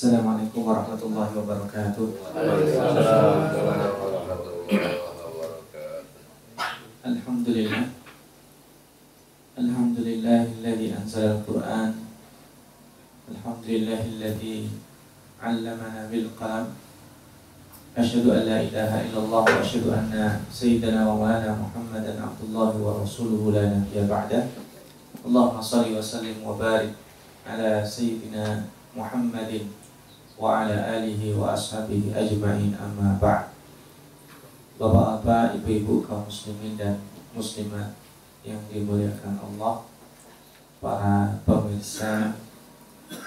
السلام عليكم ورحمة الله وبركاته. الحمد لله. الحمد لله الذي أنزل القرآن. الحمد لله الذي علمنا بالقلم. أشهد أن لا إله إلا الله وأشهد أن سيدنا ومولانا محمدا عبد الله ورسوله لا نبي بعده. اللهم صل وسلم وبارك على سيدنا محمد wa ala alihi wa ashabihi ajma'in amma ba'd. Bapak-bapak, ibu-ibu kaum muslimin dan muslimat yang dimuliakan Allah, para pemirsa,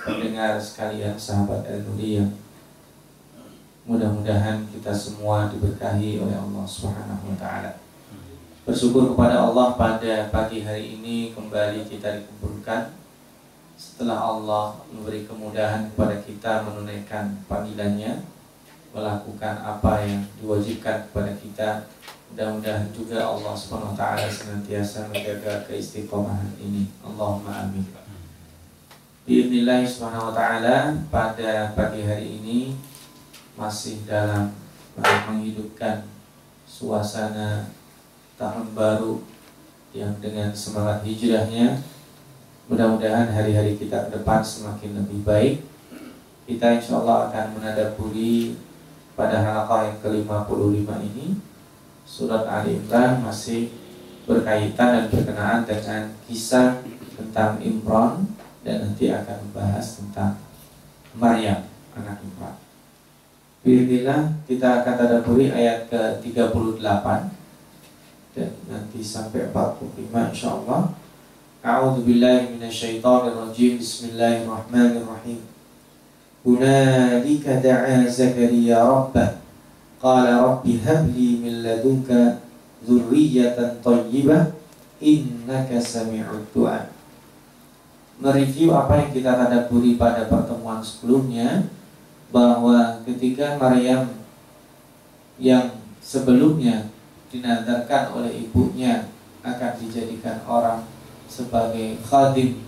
pendengar sekalian, sahabat El-Nuri yang mudah-mudahan kita semua diberkahi oleh Allah Subhanahu wa taala. Bersyukur kepada Allah pada pagi hari ini kembali kita dikumpulkan setelah Allah memberi kemudahan kepada kita menunaikan panggilannya melakukan apa yang diwajibkan kepada kita mudah-mudahan juga Allah Subhanahu wa taala senantiasa menjaga keistiqomahan ini. Allahumma amin. Bismillah Subhanahu wa taala pada pagi hari ini masih dalam menghidupkan suasana tahun baru yang dengan semangat hijrahnya mudah-mudahan hari-hari kita ke depan semakin lebih baik. Kita insya Allah akan menadaburi pada halaqah yang ke-55 ini. Surat Ali Imran masih berkaitan dan berkenaan dengan kisah tentang Imran dan nanti akan membahas tentang Maryam anak Imran. Bismillah kita akan tadaburi ayat ke-38 dan nanti sampai 45 insyaallah. A'udzu billahi minasyaitonir rajim. Bismillahirrahmanirrahim. هنالك دعا زكريا ربه قال رب هب لي من لدنك ذرية طيبة إنك سميع الدعاء Mereview apa yang kita tadaburi pada pertemuan sebelumnya bahwa ketika Maryam yang sebelumnya dinadarkan oleh ibunya akan dijadikan orang sebagai khadim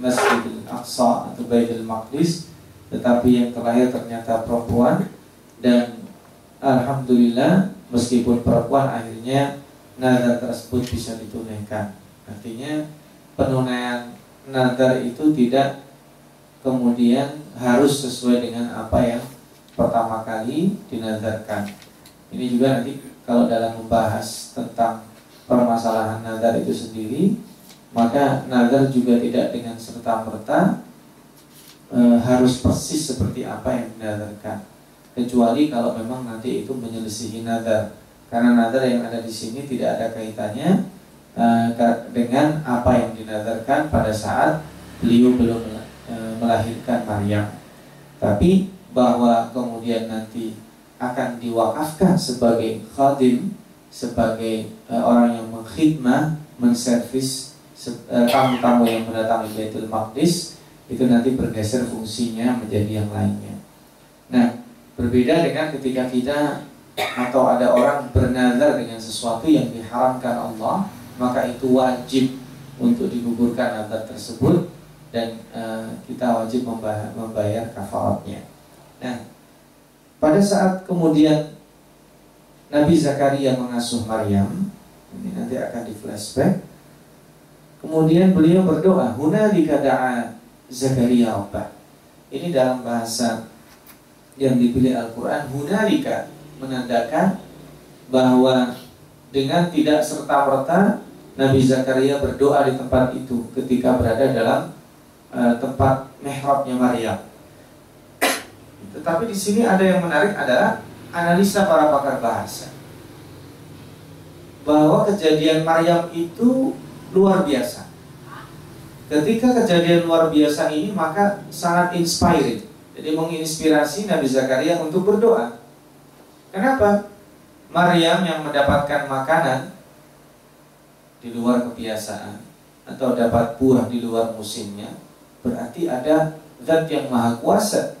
Masjidil Aqsa atau Baitul Maqdis tetapi yang terakhir ternyata perempuan. Dan alhamdulillah meskipun perempuan akhirnya nazar tersebut bisa ditunaikan. Artinya penunaian nazar itu tidak kemudian harus sesuai dengan apa yang pertama kali dinazarkan ini juga nanti kalau dalam membahas tentang permasalahan nazar itu sendiri maka nazar juga tidak dengan serta merta e, harus persis seperti apa yang dinadarkan. Kecuali kalau memang nanti itu menyelisihi nadar karena nadar yang ada di sini tidak ada kaitannya e, dengan apa yang dinadarkan pada saat beliau belum e, melahirkan Maryam. Tapi bahwa kemudian nanti akan diwakafkan sebagai khadim sebagai e, orang yang mengkhidmah menservis tamu-tamu yang mendatangi Baitul Maqdis itu nanti bergeser fungsinya menjadi yang lainnya. Nah, berbeda dengan ketika kita atau ada orang bernazar dengan sesuatu yang diharamkan Allah, maka itu wajib untuk digugurkan nazar tersebut dan uh, kita wajib membayar, membayar kafaratnya. Nah, pada saat kemudian Nabi Zakaria mengasuh Maryam, ini nanti akan di flashback. Kemudian beliau berdoa, "Hunalika da'a Zakaria Rabbah. Ini dalam bahasa yang dipilih Al-Quran Hunalika menandakan bahwa dengan tidak serta-merta Nabi Zakaria berdoa di tempat itu ketika berada dalam uh, tempat mihrabnya Maryam. Tetapi di sini ada yang menarik adalah analisa para pakar bahasa bahwa kejadian Maryam itu luar biasa. Ketika kejadian luar biasa ini maka sangat inspired. Jadi menginspirasi Nabi Zakaria untuk berdoa. Kenapa? Maryam yang mendapatkan makanan di luar kebiasaan atau dapat buah di luar musimnya, berarti ada zat yang maha kuasa.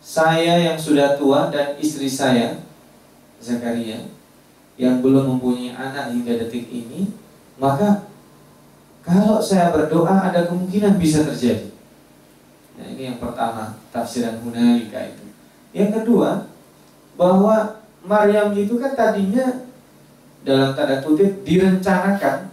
Saya yang sudah tua dan istri saya Zakaria yang belum mempunyai anak hingga detik ini, maka kalau saya berdoa ada kemungkinan bisa terjadi. Nah, ini yang pertama tafsiran hunalika itu. Yang kedua bahwa Maryam itu kan tadinya dalam tanda kutip direncanakan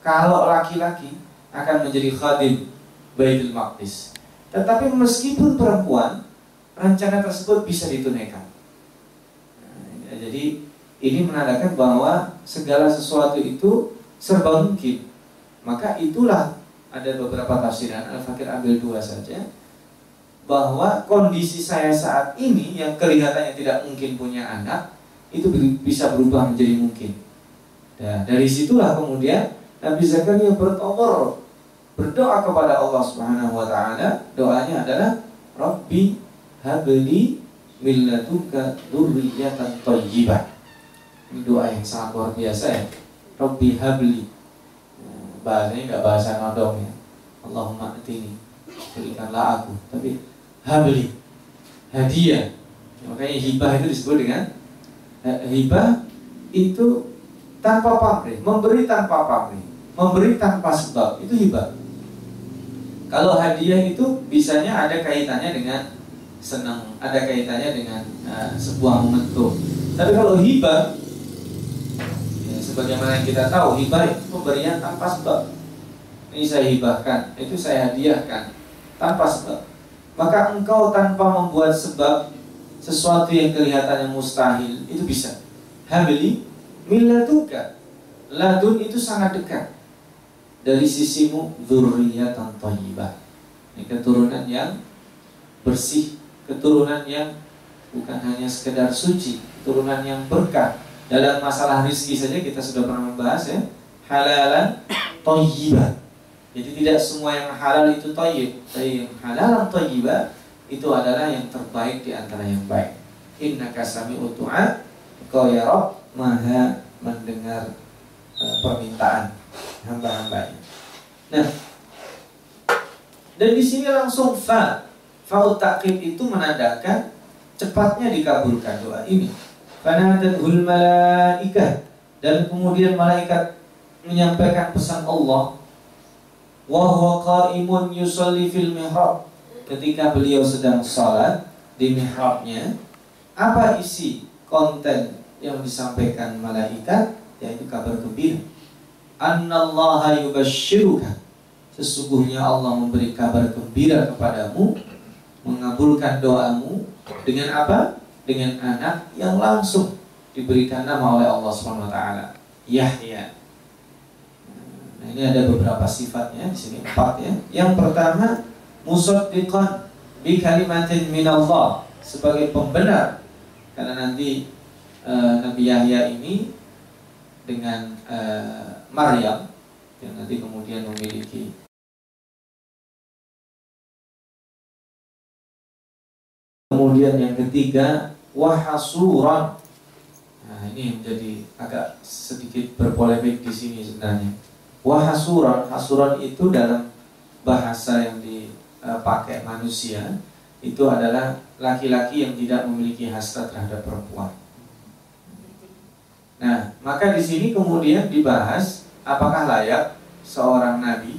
kalau laki-laki akan menjadi khadim Baitul Maqdis. Tetapi meskipun perempuan, rencana tersebut bisa ditunaikan. Nah, jadi ini menandakan bahwa segala sesuatu itu serba mungkin. Maka itulah ada beberapa tafsiran Al-Fakir ambil dua saja bahwa kondisi saya saat ini yang kelihatannya tidak mungkin punya anak itu bisa berubah menjadi mungkin. Dan dari situlah kemudian Nabi Zakaria bertombol berdoa kepada Allah Subhanahu wa taala. Doanya adalah Rabbi habli min ladunka dzurriyyatan thayyibah. Ini doa yang sangat luar biasa ya. Rabbi habli. Bahasanya enggak bahasa nodong ya. Allahumma atini berikanlah aku. Tapi habli hadiah. Makanya hibah itu disebut dengan eh, hibah itu tanpa pamrih, memberi tanpa pamrih, memberi tanpa sebab itu hibah. Kalau hadiah itu bisanya ada kaitannya dengan senang, ada kaitannya dengan uh, sebuah momentum. Tapi kalau hibah, ya, sebagaimana yang kita tahu, hibah itu pemberian tanpa sebab. Ini saya hibahkan, itu saya hadiahkan tanpa sebab. Maka engkau tanpa membuat sebab sesuatu yang kelihatannya mustahil itu bisa. Habili milatuka. Ladun itu sangat dekat dari sisimu dzurriyyatan thayyibah. Ini keturunan yang bersih, keturunan yang bukan hanya sekedar suci, keturunan yang berkah. Dalam masalah rizki saja kita sudah pernah membahas ya, halalan thayyibah. Jadi tidak semua yang halal itu thayyib, tapi yang halalan thayyibah itu adalah yang terbaik di antara yang baik. Innaka sami'u du'a, kau ya Rabb maha mendengar uh, permintaan hamba-hambanya. Nah, dan di sini langsung fa. Fa'ut itu menandakan cepatnya dikabulkan doa ini. Hul malaikah dan kemudian malaikat menyampaikan pesan Allah. Wa huwa qa'imun yusalli fil mihrab. Ketika beliau sedang sholat di mihrabnya apa isi konten yang disampaikan malaikat? Yaitu kabar gembira. Annallaha yubashshiruka sesungguhnya Allah memberi kabar gembira kepadamu mengabulkan doamu dengan apa dengan anak yang langsung diberikan nama oleh Allah Subhanahu wa taala. Yahya Nah, ini ada beberapa sifatnya di sini empat ya. Yang pertama musaddiqan bi kalimatin minallah sebagai pembenar. Karena nanti uh, Nabi Yahya ini dengan uh, Maryam yang nanti kemudian memiliki Kemudian yang ketiga wahasuran. Nah, ini menjadi agak sedikit berpolemik di sini sebenarnya. Wahasuran, hasuran itu dalam bahasa yang dipakai manusia itu adalah laki-laki yang tidak memiliki hasrat terhadap perempuan. Nah, maka di sini kemudian dibahas apakah layak seorang nabi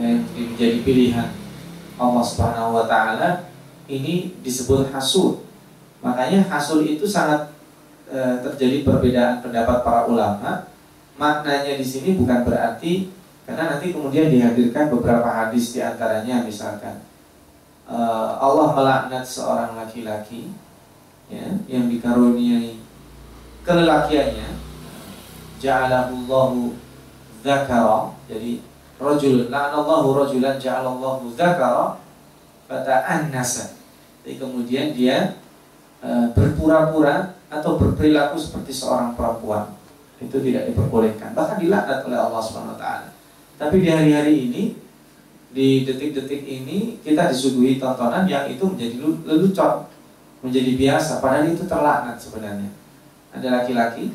yang menjadi pilihan Allah Subhanahu wa taala ini disebut hasul. Makanya hasul itu sangat e, terjadi perbedaan pendapat para ulama. Maknanya di sini bukan berarti karena nanti kemudian dihadirkan beberapa hadis di antaranya misalkan e, Allah melaknat seorang laki-laki ya, yang dikaruniai kelelakiannya ja'alahullahu dzakara jadi rajul la'anallahu rajulan ja'alallahu dzakara fata'annasa jadi kemudian dia e, berpura-pura atau berperilaku seperti seorang perempuan. Itu tidak diperbolehkan. Bahkan dilaknat oleh Allah Subhanahu taala. Tapi di hari-hari ini di detik-detik ini kita disuguhi tontonan yang itu menjadi lelucon. Menjadi biasa. Padahal itu terlaknat sebenarnya. Ada laki-laki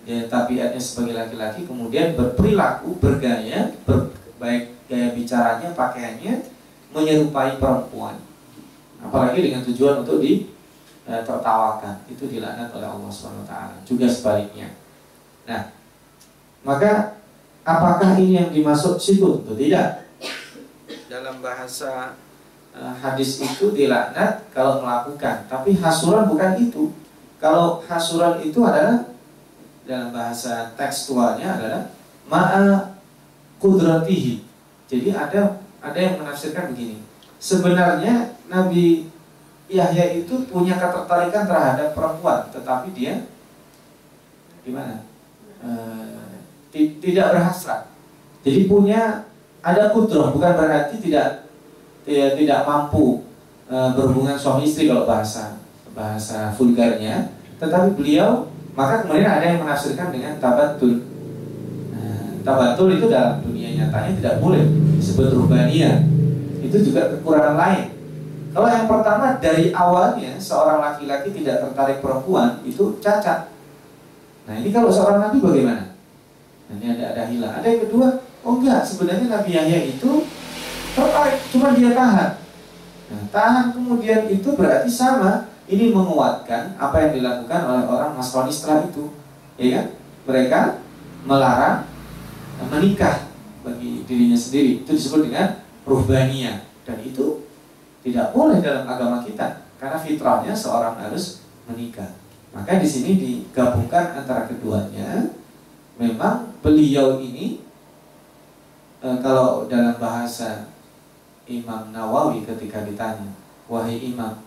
dia tabiatnya sebagai laki-laki kemudian berperilaku bergaya ber, baik gaya bicaranya pakaiannya menyerupai perempuan apalagi dengan tujuan untuk di e, tertawakan itu dilaknat oleh Allah swt juga sebaliknya nah maka apakah ini yang dimaksud situ atau tidak dalam bahasa uh, hadis itu dilaknat kalau melakukan, tapi hasuran bukan itu. Kalau hasuran itu adalah dalam bahasa tekstualnya adalah ma'a kudratihi. Jadi ada ada yang menafsirkan begini. Sebenarnya Nabi Yahya itu punya ketertarikan terhadap perempuan, tetapi dia gimana? E, tidak berhasrat. Jadi punya ada kudroh, bukan berarti tidak tidak, mampu e, berhubungan suami istri kalau bahasa bahasa vulgarnya, tetapi beliau maka kemudian ada yang menafsirkan dengan tabatul. Nah, tabatul itu dalam dunia nyatanya tidak boleh disebut rubania. Itu juga kekurangan lain kalau yang pertama dari awalnya seorang laki-laki tidak tertarik perempuan itu cacat. Nah ini kalau seorang nabi bagaimana? Nah, ini ada ada hilang. Ada yang kedua, oh enggak sebenarnya Nabi Yahya itu tertarik, cuma dia tahan. Nah, tahan kemudian itu berarti sama. Ini menguatkan apa yang dilakukan oleh orang Nasrani setelah itu, ya kan? Mereka melarang menikah bagi dirinya sendiri. Itu disebut dengan ruhbaniyah dan itu tidak boleh dalam agama kita karena fitrahnya seorang harus menikah. Maka di sini digabungkan antara keduanya. Memang beliau ini e, kalau dalam bahasa Imam Nawawi ketika ditanya, "Wahai Imam,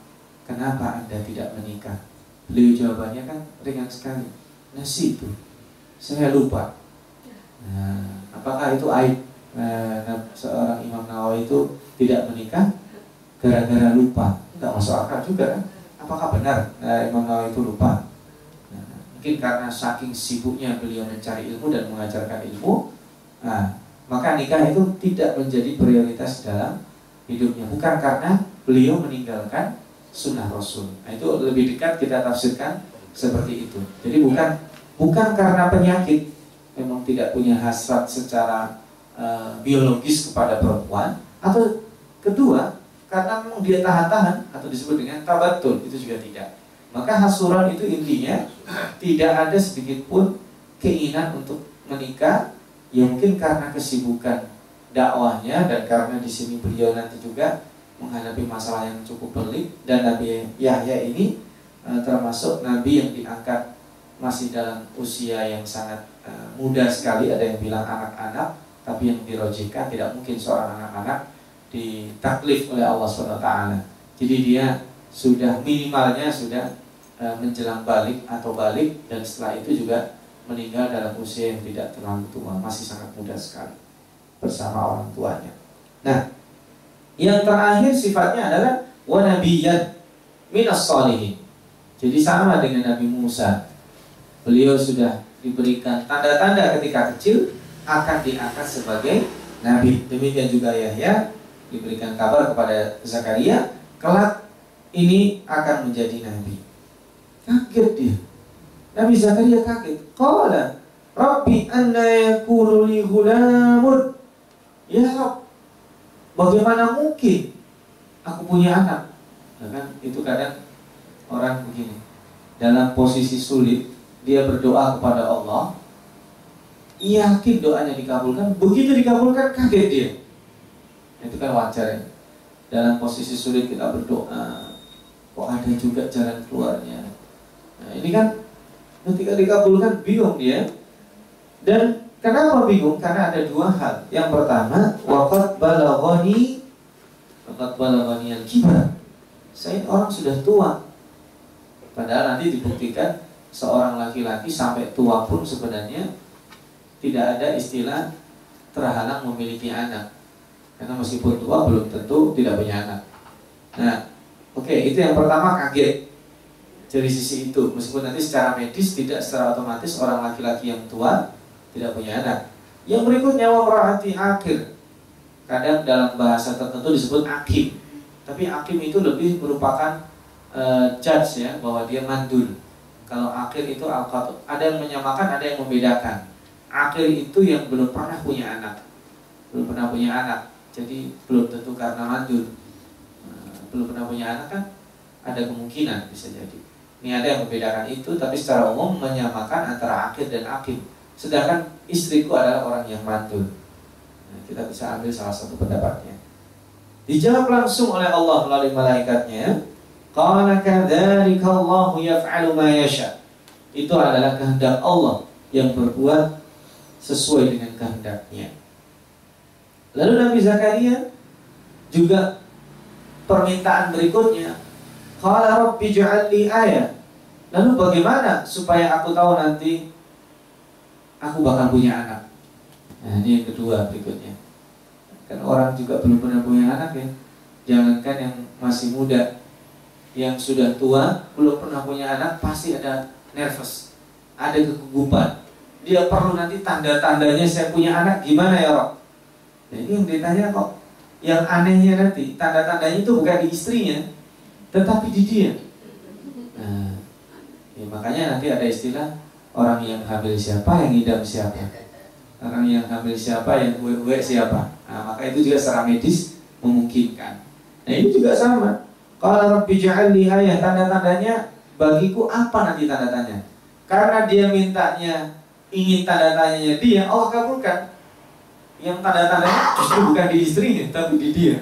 kenapa Anda tidak menikah?" Beliau jawabannya kan ringan sekali. Nasi itu saya lupa. Nah, apakah itu aib nah, seorang Imam Nawawi itu tidak menikah? Gara-gara lupa. Nggak masuk akal juga kan? Apakah benar? Nah, Imam Nawawi itu lupa. Nah, mungkin karena saking sibuknya beliau mencari ilmu dan mengajarkan ilmu nah, maka nikah itu tidak menjadi prioritas dalam hidupnya. Bukan karena beliau meninggalkan sunnah Rasul. Nah, itu lebih dekat kita tafsirkan seperti itu. Jadi bukan bukan karena penyakit. Memang tidak punya hasrat secara uh, biologis kepada perempuan. Atau kedua karena memang dia tahan-tahan atau disebut dengan tabatul itu juga tidak. Maka hasuran itu intinya tidak ada sedikit pun keinginan untuk menikah ya mungkin karena kesibukan dakwahnya dan karena di sini beliau nanti juga menghadapi masalah yang cukup pelik dan Nabi Yahya ini uh, termasuk nabi yang diangkat masih dalam usia yang sangat uh, muda sekali ada yang bilang anak-anak tapi yang dirojikan tidak mungkin seorang anak-anak ditaklif oleh Allah SWT. Jadi dia sudah minimalnya sudah e, menjelang balik atau balik dan setelah itu juga meninggal dalam usia yang tidak terlalu tua, masih sangat muda sekali bersama orang tuanya. Nah, yang terakhir sifatnya adalah wanabiyyan minas solihin. Jadi sama dengan Nabi Musa. Beliau sudah diberikan tanda-tanda ketika kecil akan diangkat sebagai nabi. Demikian juga Yahya diberikan kabar kepada Zakaria, kelak ini akan menjadi nabi. Kaget dia. Nabi Zakaria kaget. Qala, Rabbi anna yakunu li hulamun. Ya Rabb, bagaimana mungkin aku punya anak? Ya kan itu kadang orang begini. Dalam posisi sulit, dia berdoa kepada Allah. Yakin doanya dikabulkan. Begitu dikabulkan, kaget dia itu kan wajar ya. Dalam posisi sulit kita berdoa kok ada juga jalan keluarnya. Nah ini kan ketika dikabulkan bingung dia. Dan kenapa bingung? Karena ada dua hal. Yang pertama waqad balaghani waqad balaghani yang kibar saya orang sudah tua. Padahal nanti dibuktikan seorang laki-laki sampai tua pun sebenarnya tidak ada istilah terhalang memiliki anak karena meskipun tua belum tentu tidak punya anak. Nah, oke okay, itu yang pertama kaget dari sisi itu. Meskipun nanti secara medis tidak secara otomatis orang laki-laki yang tua tidak punya anak. Yang berikutnya merahati akhir. Kadang dalam bahasa tertentu disebut akim. Tapi akim itu lebih merupakan uh, judge ya bahwa dia mandul. Kalau akhir itu al ada yang menyamakan, ada yang membedakan. Akhir itu yang belum pernah punya anak, belum pernah punya anak jadi belum tentu karena mandul nah, belum pernah punya anak kan ada kemungkinan bisa jadi ini ada yang membedakan itu tapi secara umum menyamakan antara akhir dan akhir sedangkan istriku adalah orang yang mandul nah, kita bisa ambil salah satu pendapatnya Dijawab langsung oleh Allah melalui malaikatnya. Yaf'alu ma yasha. Itu adalah kehendak Allah yang berbuat sesuai dengan kehendaknya. Lalu Nabi Zakaria juga permintaan berikutnya, Qala rabbi ja'alli ayat. Lalu bagaimana supaya aku tahu nanti aku bakal punya anak? Nah, ini yang kedua berikutnya. Kan orang juga belum pernah punya anak ya. Jangankan yang masih muda, yang sudah tua belum pernah punya anak pasti ada nervous, ada kegugupan. Dia perlu nanti tanda-tandanya saya punya anak gimana ya Rob? Ini yang ditanya kok. Yang anehnya nanti tanda-tandanya itu bukan di istrinya, tetapi di dia. Nah, ya makanya nanti ada istilah orang yang hamil siapa, yang idam siapa. Orang yang hamil siapa, yang gue-gue siapa. Nah, maka itu juga secara medis memungkinkan. Nah, ini juga sama kalau Rabbi ja'alli ayah tanda-tandanya bagiku apa nanti tanda-tandanya? Karena dia mintanya ingin tanda-tandanya dia, Allah kabulkan. Yang tanda-tandanya justru bukan di istrinya, tapi di dia.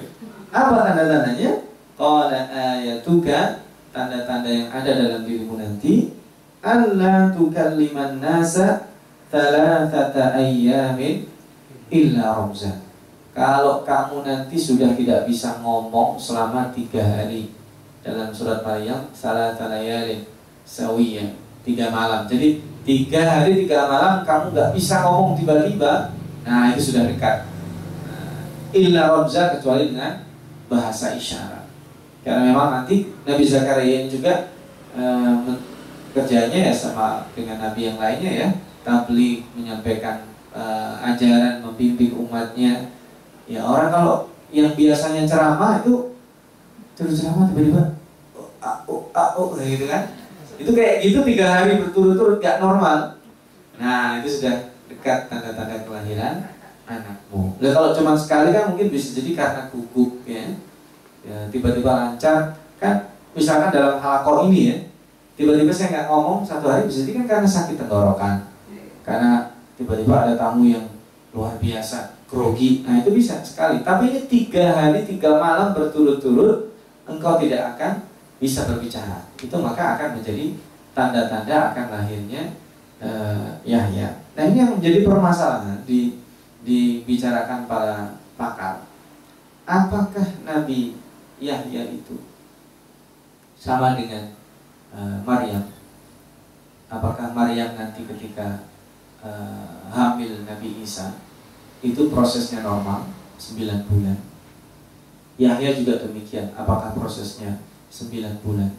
Apa tanda-tandanya? Qala ayatuka tanda-tanda yang ada dalam dirimu nanti Allah tukalliman nasa thalathata ayyamin illa ramzan kalau kamu nanti sudah tidak bisa ngomong selama tiga hari dalam surat Maryam salah talayalin sawiyah tiga malam jadi tiga hari tiga malam kamu nggak bisa ngomong tiba-tiba nah itu sudah dekat nah, illa romza kecuali dengan bahasa isyarat karena memang nanti Nabi Zakaria juga eh, kerjanya ya sama dengan Nabi yang lainnya ya tabligh menyampaikan eh, ajaran membimbing umatnya Ya orang kalau yang biasanya ceramah itu terus ceramah tiba-tiba oh, oh, kayak gitu kan? Itu kayak gitu tiga hari berturut-turut gak normal. Nah itu sudah dekat tanda-tanda kelahiran anakmu. Nah kalau cuma sekali kan mungkin bisa jadi karena gugup ya. Ya tiba-tiba lancar kan misalkan dalam halako ini ya tiba-tiba saya nggak ngomong satu hari bisa jadi kan karena sakit tenggorokan karena tiba-tiba ada tamu yang luar biasa grogi. Nah itu bisa sekali. Tapi ini tiga hari tiga malam berturut-turut engkau tidak akan bisa berbicara. Itu maka akan menjadi tanda-tanda akan lahirnya uh, Yahya. Nah ini yang menjadi permasalahan di dibicarakan para pakar. Apakah Nabi Yahya itu sama dengan uh, Maryam? Apakah Maryam nanti ketika uh, hamil Nabi Isa itu prosesnya normal 9 bulan. Yahya juga demikian. Apakah prosesnya 9 bulan?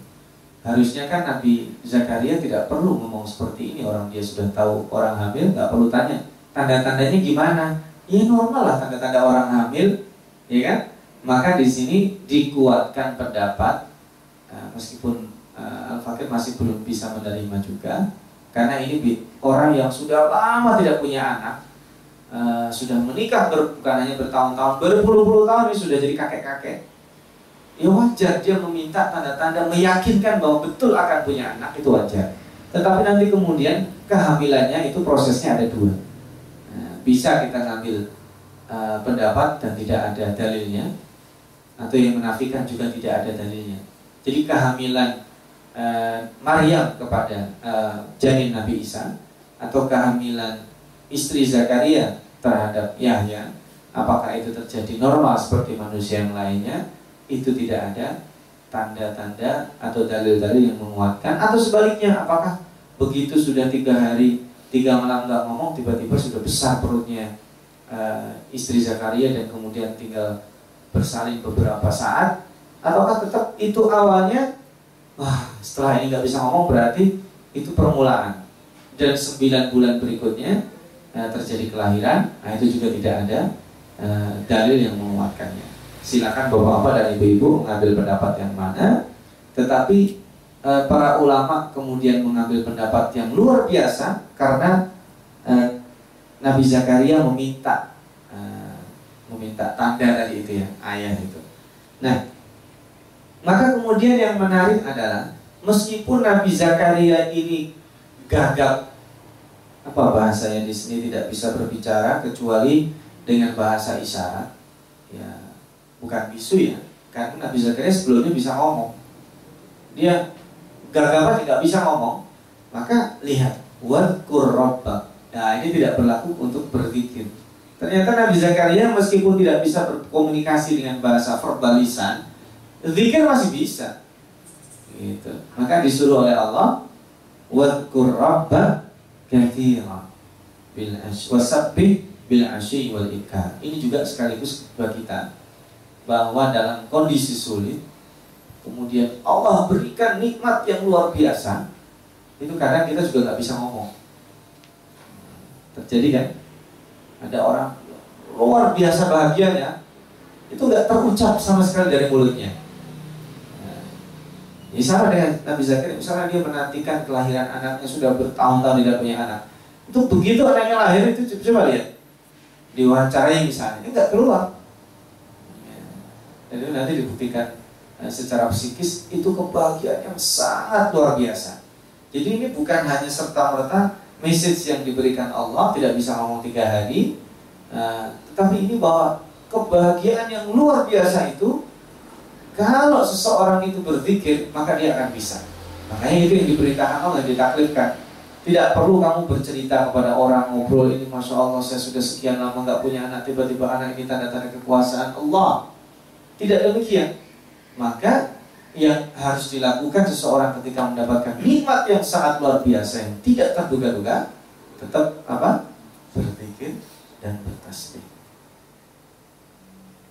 Harusnya kan Nabi Zakaria tidak perlu ngomong seperti ini orang dia sudah tahu orang hamil nggak perlu tanya tanda-tandanya gimana? Ya normal lah tanda-tanda orang hamil, ya kan? Maka di sini dikuatkan pendapat uh, meskipun uh, Al-Fakir masih belum bisa menerima juga karena ini orang yang sudah lama tidak punya anak uh, sudah menikah bukan hanya bertahun-tahun, berpuluh-puluh tahun ini sudah jadi kakek-kakek. Ya wajar dia meminta tanda-tanda meyakinkan bahwa betul akan punya anak itu wajar. Tetapi nanti kemudian kehamilannya itu prosesnya ada dua. Nah, bisa kita ngambil uh, pendapat dan tidak ada dalilnya, atau yang menafikan juga tidak ada dalilnya. Jadi kehamilan uh, Maryam kepada uh, janin Nabi Isa atau kehamilan istri Zakaria terhadap Yahya apakah itu terjadi normal seperti manusia yang lainnya itu tidak ada tanda-tanda atau dalil-dalil yang menguatkan. Atau sebaliknya apakah begitu sudah tiga hari tiga malam nggak ngomong tiba-tiba sudah besar perutnya uh, istri Zakaria dan kemudian tinggal bersalin beberapa saat? Ataukah tetap itu awalnya wah setelah ini nggak bisa ngomong berarti itu permulaan. Dan sembilan bulan berikutnya uh, terjadi kelahiran, nah itu juga tidak ada uh, dalil yang menguatkannya. Silakan bapak-bapak dan ibu-ibu mengambil pendapat yang mana, tetapi uh, para ulama kemudian mengambil pendapat yang luar biasa karena uh, Nabi Zakaria meminta uh, meminta tanda tadi itu ya ayat itu. Nah, maka kemudian yang menarik adalah meskipun Nabi Zakaria ini gagap apa bahasanya di sini tidak bisa berbicara kecuali dengan bahasa isyarat. Ya, bukan bisu ya? Karena Nabi Zakaria sebelumnya bisa ngomong. Dia gagah tidak bisa ngomong? Maka lihat wadkur nah ini tidak berlaku untuk berzikir ternyata Nabi Zakaria meskipun tidak bisa berkomunikasi dengan bahasa verbal lisan masih bisa. Gitu. Maka disuruh oleh Allah wadkur rabbak kathira bil wasabbih bil asyi wal ikar. Ini juga sekaligus buat kita bahwa dalam kondisi sulit kemudian Allah berikan nikmat yang luar biasa itu kadang kita juga nggak bisa ngomong terjadi kan ada orang luar biasa bahagianya itu nggak terucap sama sekali dari mulutnya ini sama dengan Nabi Zakaria, misalnya dia menantikan kelahiran anaknya sudah bertahun-tahun tidak punya anak. Itu begitu anaknya lahir itu coba lihat. Diwawancarai misalnya, enggak keluar. Jadi nanti dibuktikan eh, secara psikis itu kebahagiaan yang sangat luar biasa. Jadi ini bukan hanya serta merta message yang diberikan Allah tidak bisa ngomong tiga hari, uh, tetapi ini bahwa kebahagiaan yang luar biasa itu kalau seseorang itu berzikir, maka dia akan bisa. Makanya itu yang diberitakan Allah, ditaklifkan. Tidak perlu kamu bercerita kepada orang ngobrol ini, masya Allah saya sudah sekian lama nggak punya anak, tiba-tiba anak ini tanda-tanda kekuasaan Allah. Tidak demikian. Maka yang harus dilakukan seseorang ketika mendapatkan nikmat yang sangat luar biasa yang tidak terduga-duga, tetap apa? Berzikir dan bertasbih.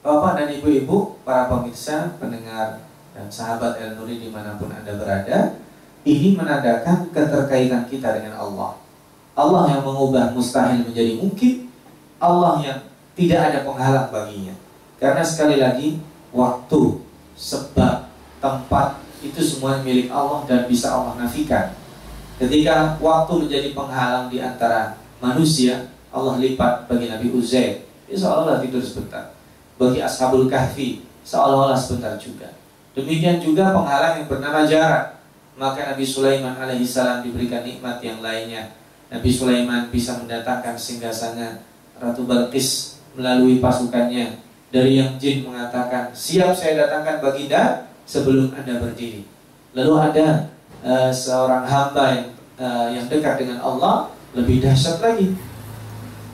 Bapak dan ibu-ibu, para pemirsa, pendengar, dan sahabat El Nuri di mana pun Anda berada, ini menandakan keterkaitan kita dengan Allah. Allah yang mengubah mustahil menjadi mungkin, Allah yang tidak ada penghalang baginya. Karena sekali lagi, waktu, sebab, tempat, itu semua milik Allah dan bisa Allah nafikan. Ketika waktu menjadi penghalang di antara manusia, Allah lipat bagi Nabi Uzair. Dia seolah-olah tidur sebentar bagi ashabul kahfi seolah-olah sebentar juga. Demikian juga penghalang yang bernama jarak. Maka Nabi Sulaiman alaihissalam diberikan nikmat yang lainnya. Nabi Sulaiman bisa mendatangkan singgasana Ratu Balkis melalui pasukannya. Dari yang jin mengatakan, siap saya datangkan baginda sebelum anda berdiri. Lalu ada uh, seorang hamba yang, uh, yang dekat dengan Allah lebih dahsyat lagi.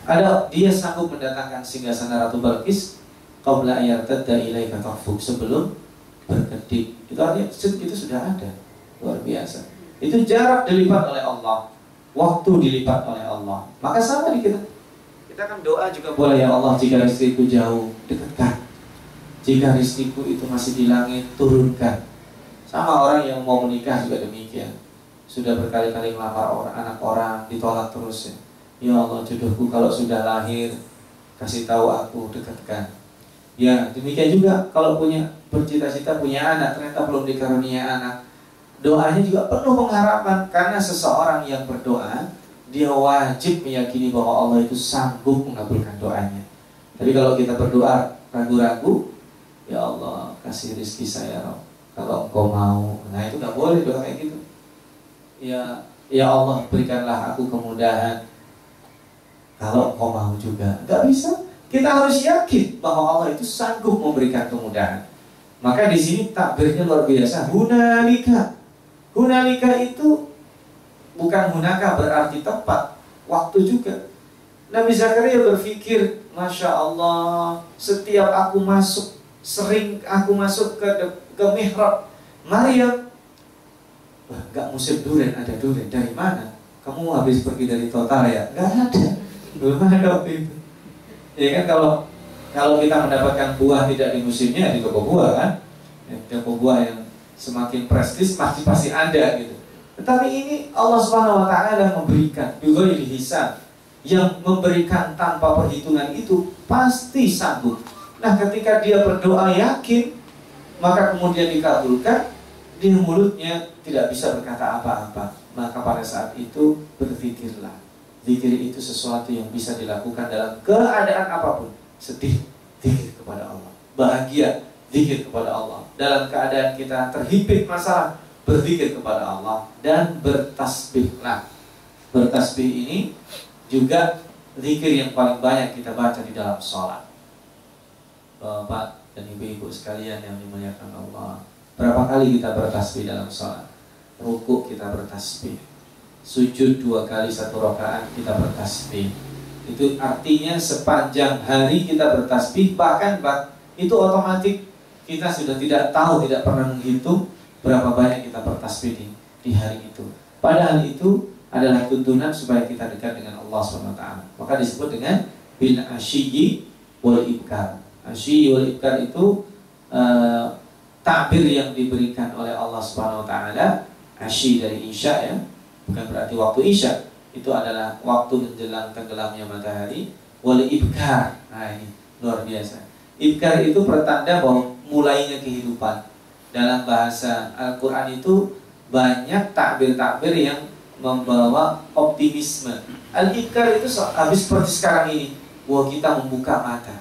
Ada dia sanggup mendatangkan singgasana Ratu Balkis qabla yartadda ilaika tarfuk sebelum berkedip. Itu artinya itu sudah ada. Luar biasa. Itu jarak dilipat oleh Allah. Waktu dilipat oleh Allah. Maka sama di kita. Kita kan doa juga boleh ya Allah jika istriku jauh, dekatkan. Jika rezekiku itu masih di langit, turunkan. Sama orang yang mau menikah juga demikian. Sudah berkali-kali melamar orang, anak orang, ditolak terus ya. Ya Allah jodohku kalau sudah lahir, kasih tahu aku, dekatkan Ya, demikian juga kalau punya bercita-cita punya anak ternyata belum dikarunia anak. Doanya juga penuh pengharapan karena seseorang yang berdoa dia wajib meyakini bahwa Allah itu sanggup mengabulkan doanya. Tapi kalau kita berdoa ragu-ragu, ya Allah kasih rizki saya Rob. Kalau engkau mau, nah itu nggak boleh doa kayak gitu. Ya, ya Allah berikanlah aku kemudahan. Kalau engkau mau juga, nggak bisa. Kita harus yakin bahwa Allah itu sanggup memberikan kemudahan. Maka di sini takbirnya luar biasa. Hunalika. Hunalika itu bukan hunaka berarti tempat, waktu juga. Nabi Zakaria berpikir, Masya Allah, setiap aku masuk, sering aku masuk ke ke mihrab, Maryam, wah gak musim durian, ada durian, dari mana? Kamu habis pergi dari total ya? Gak ada, belum ada waktu itu. Ya kan kalau kalau kita mendapatkan buah tidak di musimnya di toko buah kan, ya, toko buah yang semakin prestis pasti pasti ada gitu. Tetapi ini Allah Subhanahu Wa Taala memberikan juga hisab yang memberikan tanpa perhitungan itu pasti sanggup. Nah ketika dia berdoa yakin maka kemudian dikabulkan di mulutnya tidak bisa berkata apa-apa maka pada saat itu berpikirlah Zikir itu sesuatu yang bisa dilakukan dalam keadaan apa pun. Sedih, zikir kepada Allah. Bahagia, zikir kepada Allah. Dalam keadaan kita terhimpit masalah, berzikir kepada Allah dan bertasbihlah. Bertasbih ini juga zikir yang paling banyak kita baca di dalam sholat. Bapak dan ibu-ibu sekalian yang dimuliakan Allah. Berapa kali kita bertasbih dalam sholat? Rukuk kita bertasbih. Sujud dua kali satu rakaat kita bertasbih. Itu artinya sepanjang hari kita bertasbih bahkan itu otomatis kita sudah tidak tahu tidak pernah menghitung berapa banyak kita bertasbih di, hari itu. Padahal itu adalah tuntunan supaya kita dekat dengan Allah SWT. Maka disebut dengan bin asyiyi wal ibkar. Asyiyi wal ibkar itu uh, takbir yang diberikan oleh Allah Subhanahu wa taala asyi dari isya ya bukan berarti waktu isya itu adalah waktu menjelang tenggelamnya matahari wal ibkar nah ini luar biasa ibkar itu pertanda bahwa mulainya kehidupan dalam bahasa Al-Qur'an itu banyak takbir-takbir yang membawa optimisme. Al-ibkar itu habis seperti sekarang ini bahwa kita membuka mata.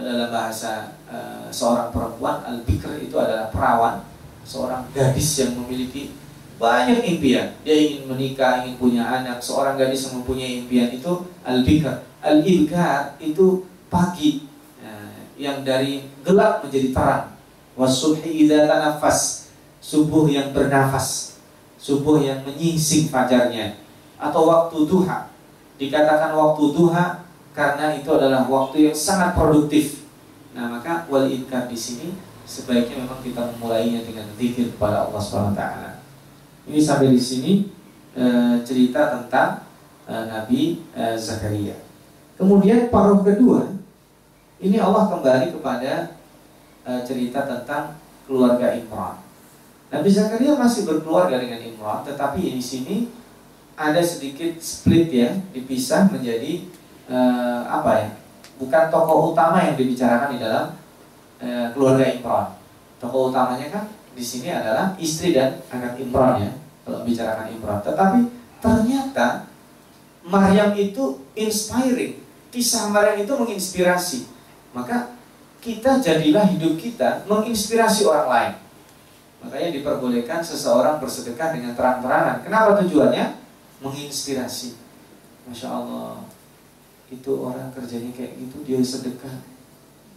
Dalam bahasa uh, seorang perempuan al-bikr itu adalah perawan seorang gadis yang memiliki banyak impian. Dia ingin menikah ingin punya anak. Seorang gadis yang mempunyai impian itu al-bikr al-ibkar itu pagi yang dari gelap menjadi terang wasubhi idza tanafas subuh yang bernafas subuh yang menyingsing fajarnya atau waktu duha dikatakan waktu duha karena itu adalah waktu yang sangat produktif. Nah, maka wal inkar di sini sebaiknya memang kita memulainya dengan zikir kepada Allah Subhanahu taala. Ini sampai di sini e, cerita tentang e, Nabi e, Zakaria. Kemudian paruh kedua ini Allah kembali kepada e, cerita tentang keluarga Imran. Nabi Zakaria masih berkeluarga dengan Imran, tetapi di sini ada sedikit split ya, dipisah menjadi eh, apa ya bukan tokoh utama yang dibicarakan di dalam eh, keluarga Imran. Tokoh utamanya kan di sini adalah istri dan anak Imran ya kalau bicarakan Imran. Tetapi ternyata Maryam itu inspiring. Kisah Maryam itu menginspirasi. Maka kita jadilah hidup kita menginspirasi orang lain. Makanya diperbolehkan seseorang bersedekah dengan terang-terangan. Kenapa tujuannya? Menginspirasi. Masya Allah itu orang kerjanya kayak gitu dia sedekah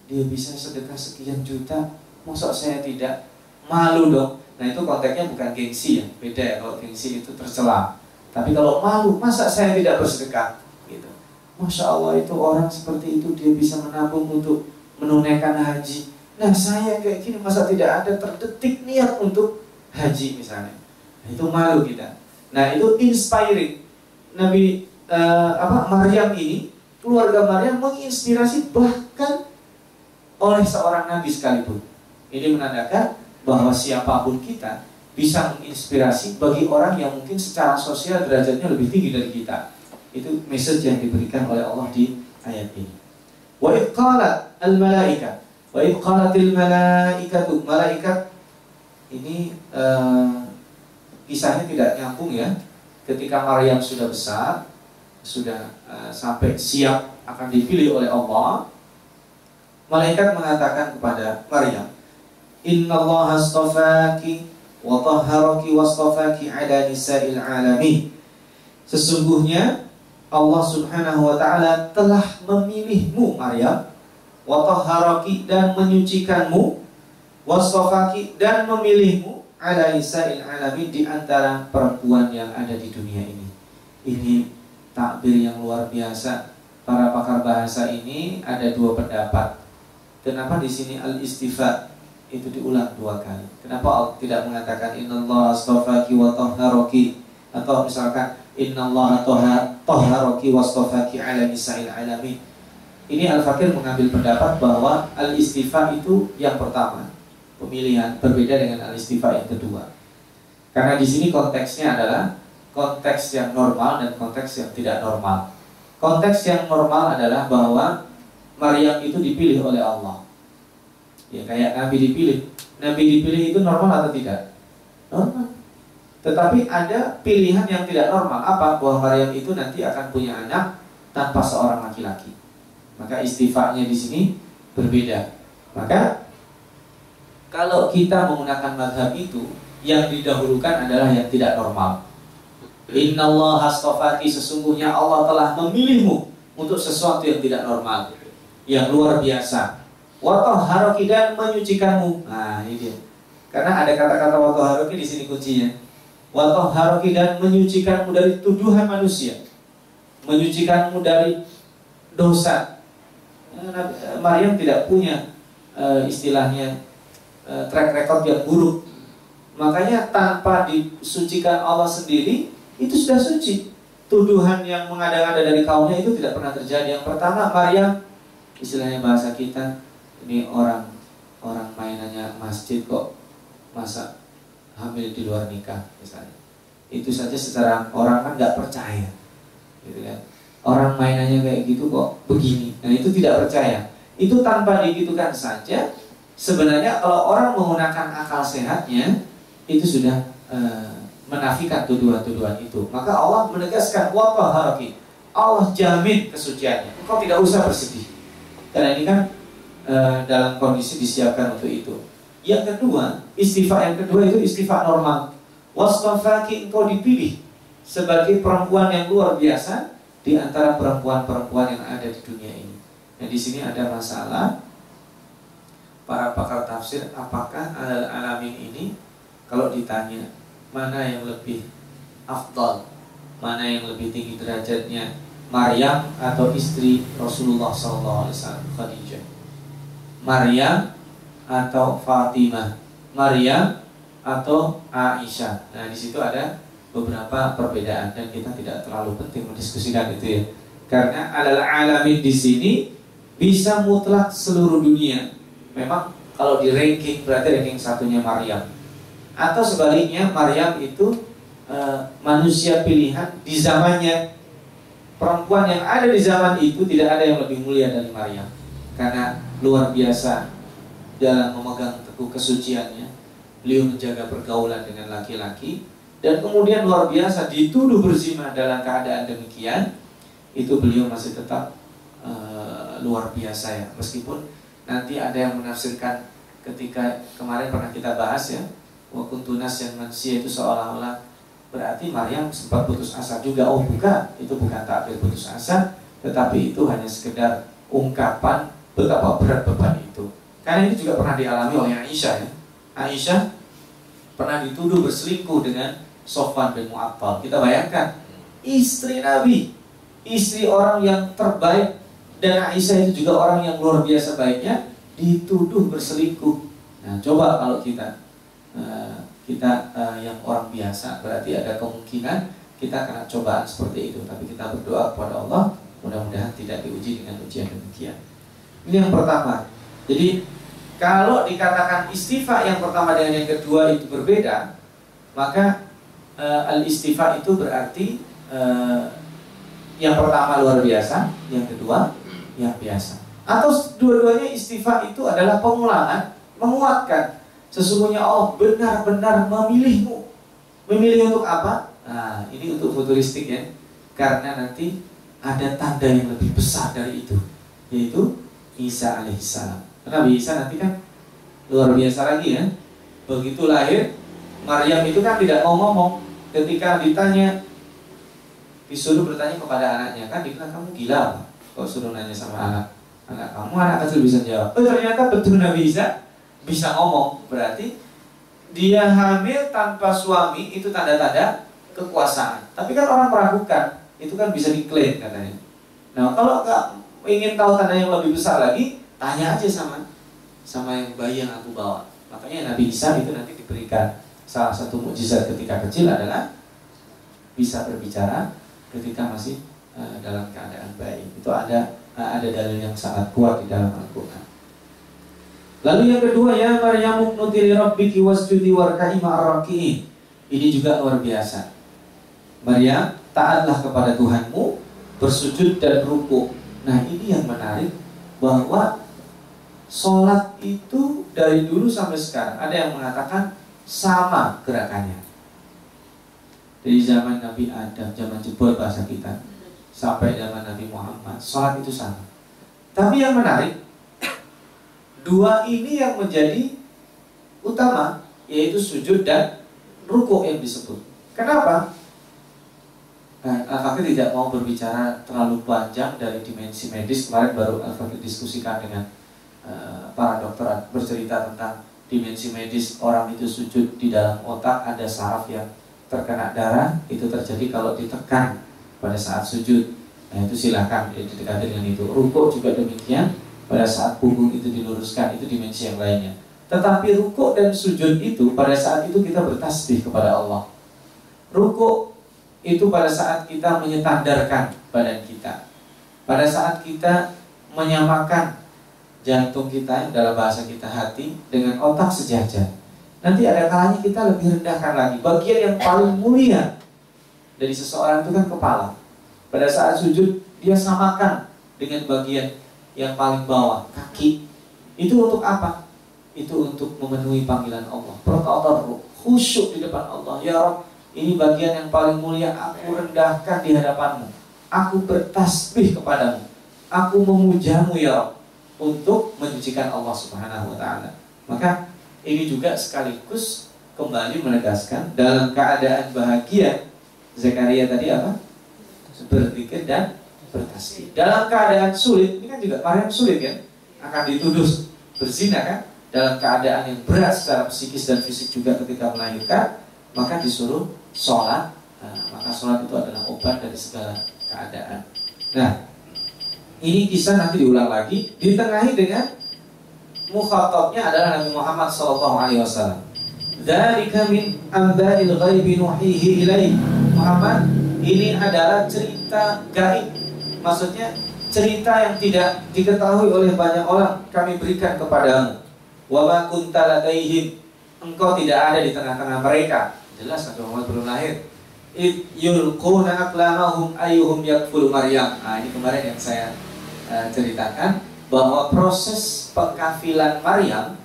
dia bisa sedekah sekian juta masa saya tidak malu dong nah itu konteksnya bukan gengsi ya beda ya kalau gengsi itu tercela tapi kalau malu masa saya tidak bersedekah masya Allah itu orang seperti itu dia bisa menabung untuk menunaikan haji nah saya kayak gini masa tidak ada terdetik niat untuk haji misalnya nah, itu malu kita nah itu inspiring Nabi uh, apa Maryam ini keluarga Maryam menginspirasi bahkan oleh seorang nabi sekalipun. Ini menandakan bahwa siapa pun kita bisa menginspirasi bagi orang yang mungkin secara sosial derajatnya lebih tinggi dari kita. Itu message yang diberikan oleh Allah di ayat ini. Wa qalat al malaika wa qalatil malaikatu malaikat ini uh, kisahnya tidak nyambung ya. Ketika Maryam sudah besar, sudah uh, sampai siap akan dipilih oleh Allah, malaikat mengatakan kepada Maryam, Inna Allah astafaki wa tahharaki wa astafaki ala nisa'il alamin. Sesungguhnya Allah Subhanahu wa taala telah memilihmu Maryam wa tahharaki dan menyucikanmu wastafaki dan memilihmu ala nisa'il alamin di antara perempuan yang ada di dunia ini. Ini takbir yang luar biasa. Para pakar bahasa ini ada dua pendapat. Kenapa di sini al istifa itu diulang dua kali? Kenapa Allah tidak mengatakan Allah astafaki wa tahharaki atau misalkan Allah tahharaki wa astafaki ala nisa'il alamin. Ini Al-Fakir mengambil pendapat bahwa al-istifa itu yang pertama, pemilihan berbeda dengan al-istifa yang kedua. Karena di sini konteksnya adalah konteks yang normal dan konteks yang tidak normal. Konteks yang normal adalah bahwa Maryam itu dipilih oleh Allah. Ya kayak Nabi dipilih. Nabi dipilih itu normal atau tidak? Normal. Tetapi ada pilihan yang tidak normal. Apa? Bahwa Maryam itu nanti akan punya anak tanpa seorang laki-laki. Maka istifaknya di sini berbeda. Maka kalau kita menggunakan madhab itu, yang didahulukan adalah yang tidak normal. Inna Allah astafaki sesungguhnya Allah telah memilihmu untuk sesuatu yang tidak normal, yang luar biasa. Watahharoki dan menyucikanmu. Nah, ini dia. Karena ada kata-kata watahharoki di sini kuncinya. Watahharoki dan menyucikanmu dari tuduhan manusia. Menyucikanmu dari dosa. Nah, Maryam tidak punya uh, istilahnya uh, track record yang buruk. Makanya tanpa disucikan Allah sendiri itu sudah suci. Tuduhan yang mengada-ngada dari kaumnya itu tidak pernah terjadi. Yang pertama Maryam istilahnya bahasa kita ini orang orang mainannya masjid kok masa hamil di luar nikah misalnya. Itu saja secara orang kan nggak percaya gitu kan. Orang mainannya kayak gitu kok begini. Nah itu tidak percaya. Itu tanpa digitukan saja sebenarnya kalau orang menggunakan akal sehatnya itu sudah e, menafikan tuduhan-tuduhan itu. Maka Allah menegaskan waqah Allah jamin kesuciannya. Engkau tidak usah bersedih. Karena ini kan e, dalam kondisi disiapkan untuk itu. Yang kedua, istifa yang kedua itu istifa normal. Wastafaki engkau dipilih sebagai perempuan yang luar biasa di antara perempuan-perempuan yang ada di dunia ini. Nah, di sini ada masalah para pakar tafsir apakah al alamin ini kalau ditanya mana yang lebih afdal, mana yang lebih tinggi derajatnya, Maryam atau istri Rasulullah SAW Khadijah. Maryam atau Fatimah, Maryam atau Aisyah. Nah, di situ ada beberapa perbedaan dan kita tidak terlalu penting mendiskusikan itu ya. Karena adalah alamin di sini bisa mutlak seluruh dunia. Memang kalau di ranking berarti ranking satunya Maryam. Atau sebaliknya Maryam itu e, manusia pilihan di zamannya perempuan yang ada di zaman itu tidak ada yang lebih mulia dari Maryam karena luar biasa dalam memegang teguh kesuciannya. Beliau menjaga pergaulan dengan laki-laki dan kemudian luar biasa dituduh berzina dalam keadaan demikian. Itu beliau masih tetap uh, luar biasa ya. Meskipun nanti ada yang menafsirkan ketika kemarin pernah kita bahas ya, wa kuntunas yang manusia itu seolah-olah berarti Maryam sempat putus asa juga. Oh bukan, itu bukan takbir putus asa, tetapi itu hanya sekedar ungkapan betapa berat beban itu. Karena ini juga pernah dialami oleh Aisyah ya. Aisyah pernah dituduh berselingkuh dengan Sofwan bin Mu'attal. Kita bayangkan, istri Nabi, istri orang yang terbaik dan Aisyah itu juga orang yang luar biasa baiknya dituduh berselingkuh. Nah, coba kalau kita uh, kita uh, yang orang biasa berarti ada kemungkinan kita kena cobaan seperti itu. Tapi kita berdoa kepada Allah mudah-mudahan tidak diuji dengan ujian demikian. Ini yang pertama. Jadi kalau dikatakan istifa yang pertama dengan yang kedua itu berbeda, maka e, eh, al istifa itu berarti e, yang pertama luar biasa, yang kedua yang biasa. Atau dua-duanya istifa itu adalah pengulangan, menguatkan. Sesungguhnya Allah benar-benar memilihmu. Memilih untuk apa? Nah, ini untuk futuristik ya. Karena nanti ada tanda yang lebih besar dari itu, yaitu Isa alaihissalam. Nabi Isa nanti kan luar biasa lagi ya. Begitu lahir, Maryam itu kan tidak mau ngomong. Ketika ditanya, disuruh bertanya kepada anaknya, kan dibilang kamu gila Kok suruh nanya sama anak anak kamu, anak kecil bisa jawab. Oh ternyata betul Nabi Isa bisa ngomong. Berarti dia hamil tanpa suami itu tanda-tanda kekuasaan. Tapi kan orang meragukan, itu kan bisa diklaim katanya. Nah kalau nggak ingin tahu tanda yang lebih besar lagi, tanya aja sama sama yang bayi yang aku bawa. Makanya Nabi Isa itu nanti diberikan salah satu mukjizat ketika kecil adalah bisa berbicara ketika masih uh, dalam keadaan bayi. Itu ada uh, ada dalil yang sangat kuat di dalam Al-Qur'an. Lalu yang kedua ya Maryam nuti li rabbiki wasjudi warka'i ma'arraki'in. Ini juga luar biasa. Maryam, taatlah kepada Tuhanmu, bersujud dan rukuk Nah ini yang menarik bahwa sholat itu dari dulu sampai sekarang ada yang mengatakan sama gerakannya. Dari zaman Nabi Adam, zaman jebol bahasa kita, sampai zaman Nabi Muhammad, sholat itu sama. Tapi yang menarik, dua ini yang menjadi utama, yaitu sujud dan ruku yang disebut. Kenapa? Nah, Al-Fakir tidak mau berbicara terlalu panjang dari dimensi medis. Kemarin baru Al-Fakir diskusikan dengan para dokter bercerita tentang dimensi medis orang itu sujud di dalam otak ada saraf yang terkena darah itu terjadi kalau ditekan pada saat sujud. Nah itu silakan ya, didekati dengan itu. Rukuk juga demikian pada saat punggung itu diluruskan itu dimensi yang lainnya. Tetapi rukuk dan sujud itu pada saat itu kita bertasbih kepada Allah. Rukuk itu pada saat kita menyetandarkan badan kita. Pada saat kita menyamakan jantung kita dalam bahasa kita hati dengan otak sejajar. Nanti ada kalanya kita lebih rendahkan lagi. Bagian yang paling mulia dari seseorang itu kan kepala. Pada saat sujud dia samakan dengan bagian yang paling bawah, kaki. Itu untuk apa? Itu untuk memenuhi panggilan Allah. Protokol khusyuk di depan Allah. Ya Rob, ini bagian yang paling mulia. Aku rendahkan di hadapanmu. Aku bertasbih kepadamu. Aku memujamu ya Rob untuk menyucikan Allah Subhanahu wa taala. Maka ini juga sekaligus kembali menegaskan dalam keadaan bahagia Zakaria tadi apa? Berzikir dan bertasbih. Dalam keadaan sulit, ini kan juga Maryam sulit kan? Akan dituduh berzina kan? Dalam keadaan yang berat secara psikis dan fisik juga ketika melahirkan, maka disuruh sholat. Nah, maka sholat itu adalah obat dari segala keadaan. Nah, ini kisah nanti diulang lagi ditengahi dengan mukhatabnya adalah Nabi Muhammad sallallahu alaihi wasallam. Dzalika min amba'il ghaibi nuhihi ilaih. Muhammad, ini adalah cerita gaib. Maksudnya cerita yang tidak diketahui oleh banyak orang kami berikan kepadamu. Wa ma kunta ladaihim. Engkau tidak ada di tengah-tengah mereka. Jelas Nabi Muhammad belum lahir. Yulquna aqlamahum yakfulu Maryam. Nah, ini kemarin yang saya uh, ceritakan bahwa proses pengkafilan Maryam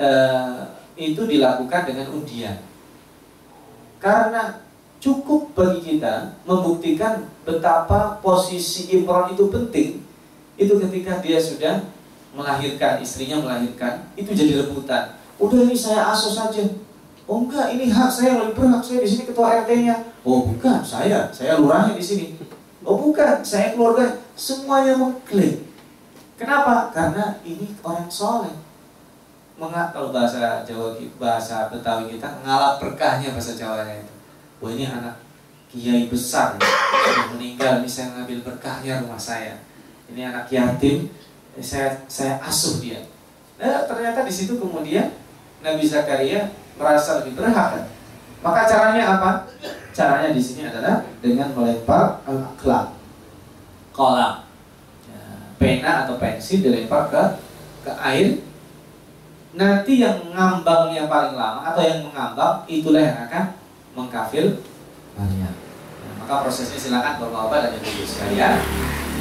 uh, itu dilakukan dengan undian. Karena cukup bagi kita membuktikan betapa posisi Imron itu penting itu ketika dia sudah melahirkan istrinya melahirkan itu jadi rebutan. Udah ini saya asuh saja. Oh enggak ini hak saya lebih berhak saya di sini ketua RT-nya oh bukan saya saya lurahnya di sini. Oh bukan saya keluarga semuanya mengklaim. Kenapa? Karena ini orang soleh. Mengat kalau bahasa Jawa bahasa Betawi kita ngalap berkahnya bahasa Jawanya itu. Wah ini anak kiai besar ya. meninggal ini saya ngambil berkahnya rumah saya. Ini anak yatim saya saya asuh dia. Nah, ternyata di situ kemudian Nabi Zakaria merasa lebih berhak? Maka caranya apa? Caranya di sini adalah dengan melempar al-akhlak kolam ya, pena atau pensil dilempar ke ke air nanti yang ngambangnya paling lama atau yang mengambang itulah yang akan mengkafir Maria. Nah, maka prosesnya silakan bapak-bapak dan ibu sekalian,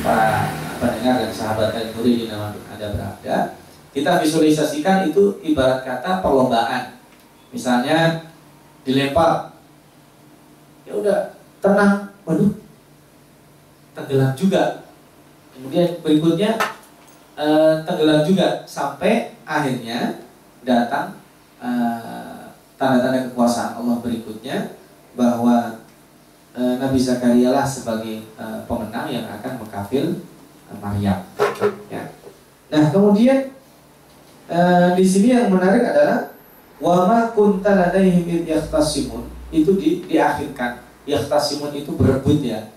para pendengar dan sahabat kalian di nama ada berada. Kita visualisasikan itu ibarat kata perlombaan. Misalnya dilempar, ya udah tenang, waduh tenggelam juga. Kemudian berikutnya uh, tenggelam juga sampai akhirnya datang tanda tanda-tanda kekuasaan Allah berikutnya bahwa uh, Nabi Zakaria lah sebagai uh, pemenang yang akan mengkafir uh, Maryam. Ya. Nah kemudian uh, di sini yang menarik adalah wama kunta ladaihim itu di, diakhirkan yahtasimun itu berebut ya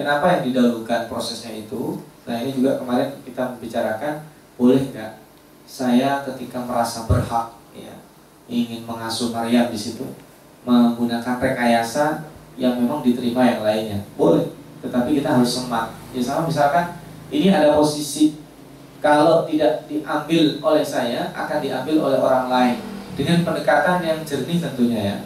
Kenapa yang didahulukan prosesnya itu? Nah ini juga kemarin kita membicarakan boleh nggak saya ketika merasa berhak ya ingin mengasuh Maryam di situ menggunakan rekayasa yang memang diterima yang lainnya? Boleh tetapi kita harus semak. Ya sama misalkan ini ada posisi kalau tidak diambil oleh saya akan diambil oleh orang lain. Dengan pendekatan yang jernih tentunya ya.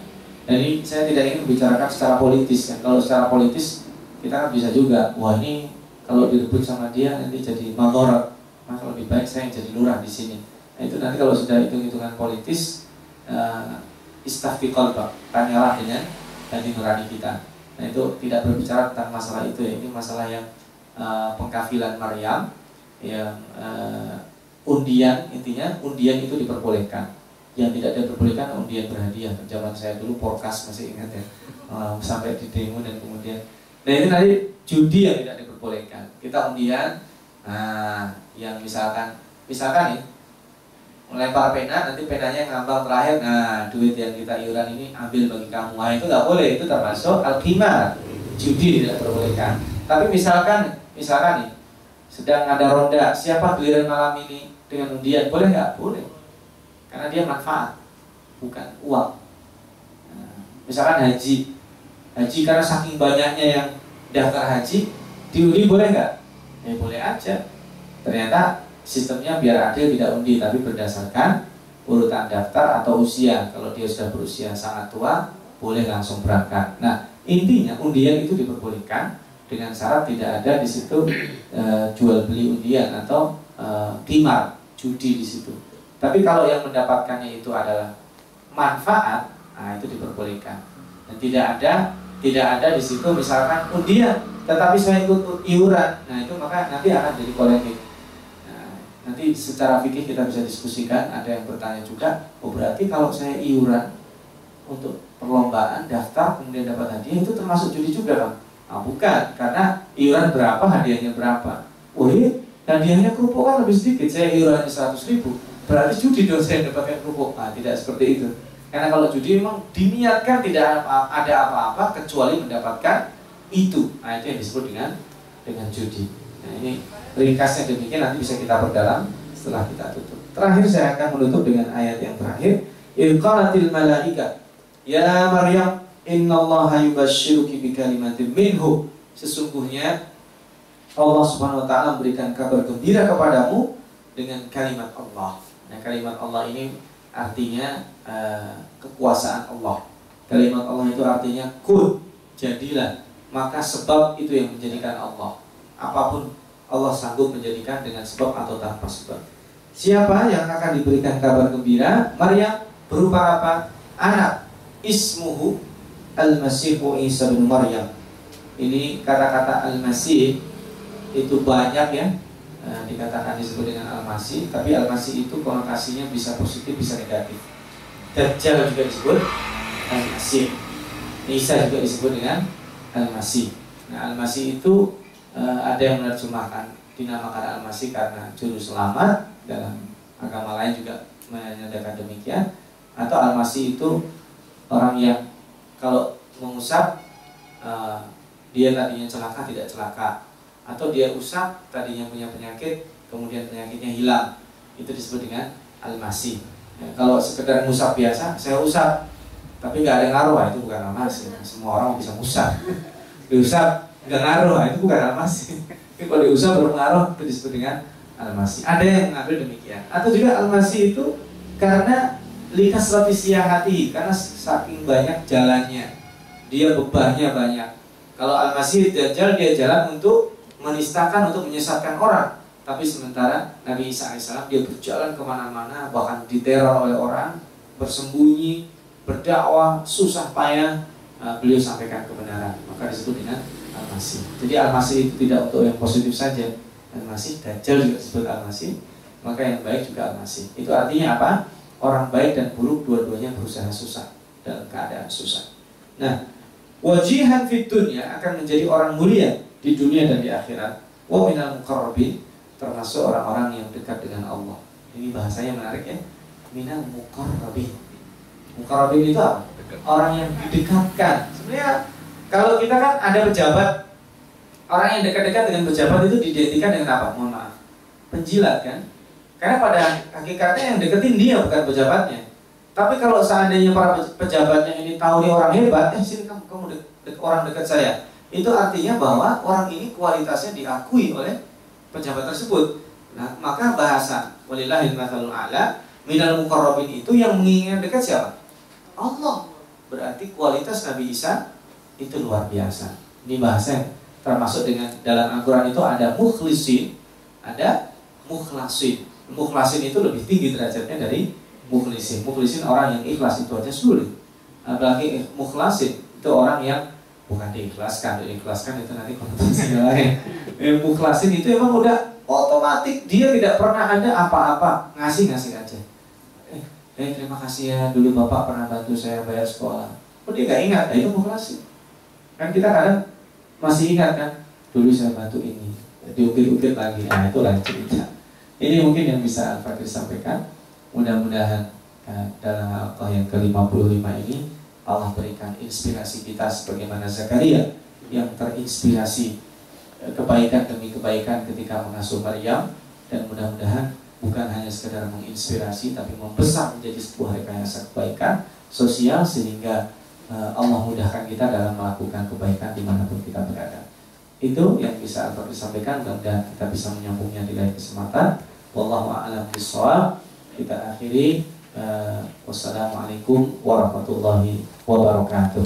Jadi saya tidak ingin membicarakan secara politis kan kalau secara politis kita kan bisa juga wah ini kalau direbut sama dia nanti jadi magorat maka lebih baik saya yang jadi lurah di sini. Nah, itu nanti kalau sudah hitung-hitungan politis uh, istafti kolbak tanyalah dengan hati nurani kita. Nah itu tidak berbicara tentang masalah itu ya. Ini masalah yang uh, pengkafilan Maryam yang uh, undian intinya undian itu diperbolehkan. Yang tidak diperbolehkan undian berhadiah. Zaman saya dulu porkas masih ingat ya. Uh, sampai di demo dan kemudian Nah ini tadi judi yang tidak diperbolehkan. Kita undian, nah yang misalkan misalkan nih melempar pena nanti penanya ngambang terakhir nah duit yang kita iuran ini ambil bagi kamu. Nah itu nggak boleh itu termasuk alkimar judi tidak diperbolehkan. Tapi misalkan misalkan nih sedang ada ronda siapa giliran malam ini dengan undian boleh nggak? Boleh. Karena dia manfaat bukan uang. Nah, misalkan haji haji karena saking banyaknya yang daftar haji diundi boleh nggak? Ya boleh aja. Ternyata sistemnya biar adil tidak undi tapi berdasarkan urutan daftar atau usia. Kalau dia sudah berusia sangat tua boleh langsung berangkat. Nah intinya undian itu diperbolehkan dengan syarat tidak ada di situ e, jual beli undian atau e, timar judi di situ. Tapi kalau yang mendapatkannya itu adalah manfaat nah itu diperbolehkan. Dan tidak ada tidak ada di situ misalkan undian tetapi saya ikut iuran. Nah itu maka nanti akan jadi kolektif nanti secara fikih kita bisa diskusikan ada yang bertanya juga oh berarti kalau saya iuran untuk perlombaan daftar kemudian dapat hadiah itu termasuk judi juga kan nah, bukan karena iuran berapa hadiahnya berapa? Oh iya hadiahnya kerupuk kan lebih sedikit saya iurannya 100 ribu berarti judi dong saya dapatkan kerupuk. Nah tidak seperti itu karena kalau judi memang diniatkan tidak ada apa-apa kecuali mendapatkan itu nah itu yang disebut dengan dengan judi nah ini ringkasnya demikian nanti bisa kita perdalam setelah kita tutup. Terakhir saya akan menutup dengan ayat yang terakhir. Ilqalatil malaika Ya Maryam innallaha yubashshiruki bikalimatin minhu. Sesungguhnya Allah Subhanahu wa taala memberikan kabar gembira kepadamu dengan kalimat Allah. Nah, kalimat Allah ini artinya uh, kekuasaan Allah. Kalimat Allah itu artinya kun, jadilah. Maka sebab itu yang menjadikan Allah. Apa pun Allah sanggup menjadikan dengan sebab atau tanpa sebab. Siapa yang akan diberikan kabar gembira? Maryam berupa apa? Anak. Ismuhu Al-Masihu Isa bin Maryam. Ini kata-kata Al-Masih itu banyak ya e, dikatakan disebut dengan Al-Masih, tapi Al-Masih itu konotasinya bisa positif bisa negatif. Dajjal juga disebut Al-Masih. Isa juga disebut dengan Al-Masih. Nah, Al-Masih itu uh, ada yang menerjemahkan dinamakan al-masih karena juru selamat dalam agama lain juga menyatakan demikian atau al-masih itu orang yang kalau mengusap uh, dia tadinya celaka tidak celaka atau dia usap tadinya punya penyakit kemudian penyakitnya hilang itu disebut dengan al-masih ya, kalau sekedar ngusap biasa saya usap. Tapi nggak ada ngaruh itu bukan al-masih semua orang bisa ngusap. Diusap nggak ngaruh itu bukan almasi tapi kalau diusah ngaruh itu disebut dengan almasi. Ada yang mengambil demikian. Atau juga almasi itu karena likas lapisia hati karena saking banyak jalannya. Dia bebannya banyak. Kalau almasi dajjal dia jalan untuk menistakan untuk menyesatkan orang tapi sementara Nabi Isa AS dia berjalan ke mana-mana bahkan diteror oleh orang bersembunyi berdakwah susah payah uh, beliau sampaikan kebenaran maka disebut dengan al-masih. Jadi al-masih itu tidak untuk yang positif saja. Al-masih, dajjal juga disebut al-masih, maka yang baik juga al-masih. Itu artinya apa? Orang baik dan buruk dua-duanya berusaha susah dalam keadaan susah. Nah, wajihan fit dunya akan menjadi orang mulia di dunia dan di akhirat. Wa minal muqarrabin termasuk orang-orang yang dekat dengan Allah. Ini bahasanya menarik ya. Minal muqarrabin. Muqarrabin itu apa? Orang yang didekatkan. Sebenarnya kalau kita kan ada pejabat, orang yang dekat-dekat dengan pejabat itu diidentikan dengan apa? Mohon maaf, penjilat kan? Karena pada hakikatnya yang deketin dia bukan pejabatnya. Tapi kalau seandainya para pejabatnya ini tahu dia orang hebat, eh sini kamu kamu de de orang dekat saya. Itu artinya bahwa orang ini kualitasnya diakui oleh pejabat tersebut. Nah, maka bahasa walillahil mathalul a'la minal muqarrabin itu yang menginginkan dekat siapa? Allah. Berarti kualitas Nabi Isa itu luar biasa. Ini bahasa termasuk dengan dalam Al-Quran itu ada mukhlisin, ada mukhlasin. Mukhlasin itu lebih tinggi derajatnya dari mukhlisin. Mukhlisin orang yang ikhlas itu aja sulit. Apalagi mukhlasin itu orang yang bukan diikhlaskan, diikhlaskan itu nanti konotasinya lain. Yang mukhlasin itu emang udah otomatis dia tidak pernah ada apa-apa ngasih ngasih aja. Eh, eh terima kasih ya dulu bapak pernah bantu saya bayar sekolah. Oh dia nggak ingat, nah, itu mukhlasin. Kan kita kadang masih ingat kan, dulu saya bantu ini, diukir-ukir lagi, nah itu lain cerita. Ini mungkin yang bisa Al-Fatih sampaikan. Mudah-mudahan uh, dalam al yang ke-55 ini Allah berikan inspirasi kita sebagaimana Zakaria yang terinspirasi uh, kebaikan demi kebaikan ketika mengasuh Maryam dan mudah-mudahan bukan hanya sekedar menginspirasi tapi membesar menjadi sebuah rekayasa kebaikan sosial sehingga uh, Allah mudahkan kita dalam melakukan kebaikan di mana pun kita berada. Itu yang bisa Alfa disampaikan dan kita bisa menyambungnya di lain kesempatan. Wallahu a'lam bishawab. Kita akhiri uh, wassalamualaikum warahmatullahi wabarakatuh.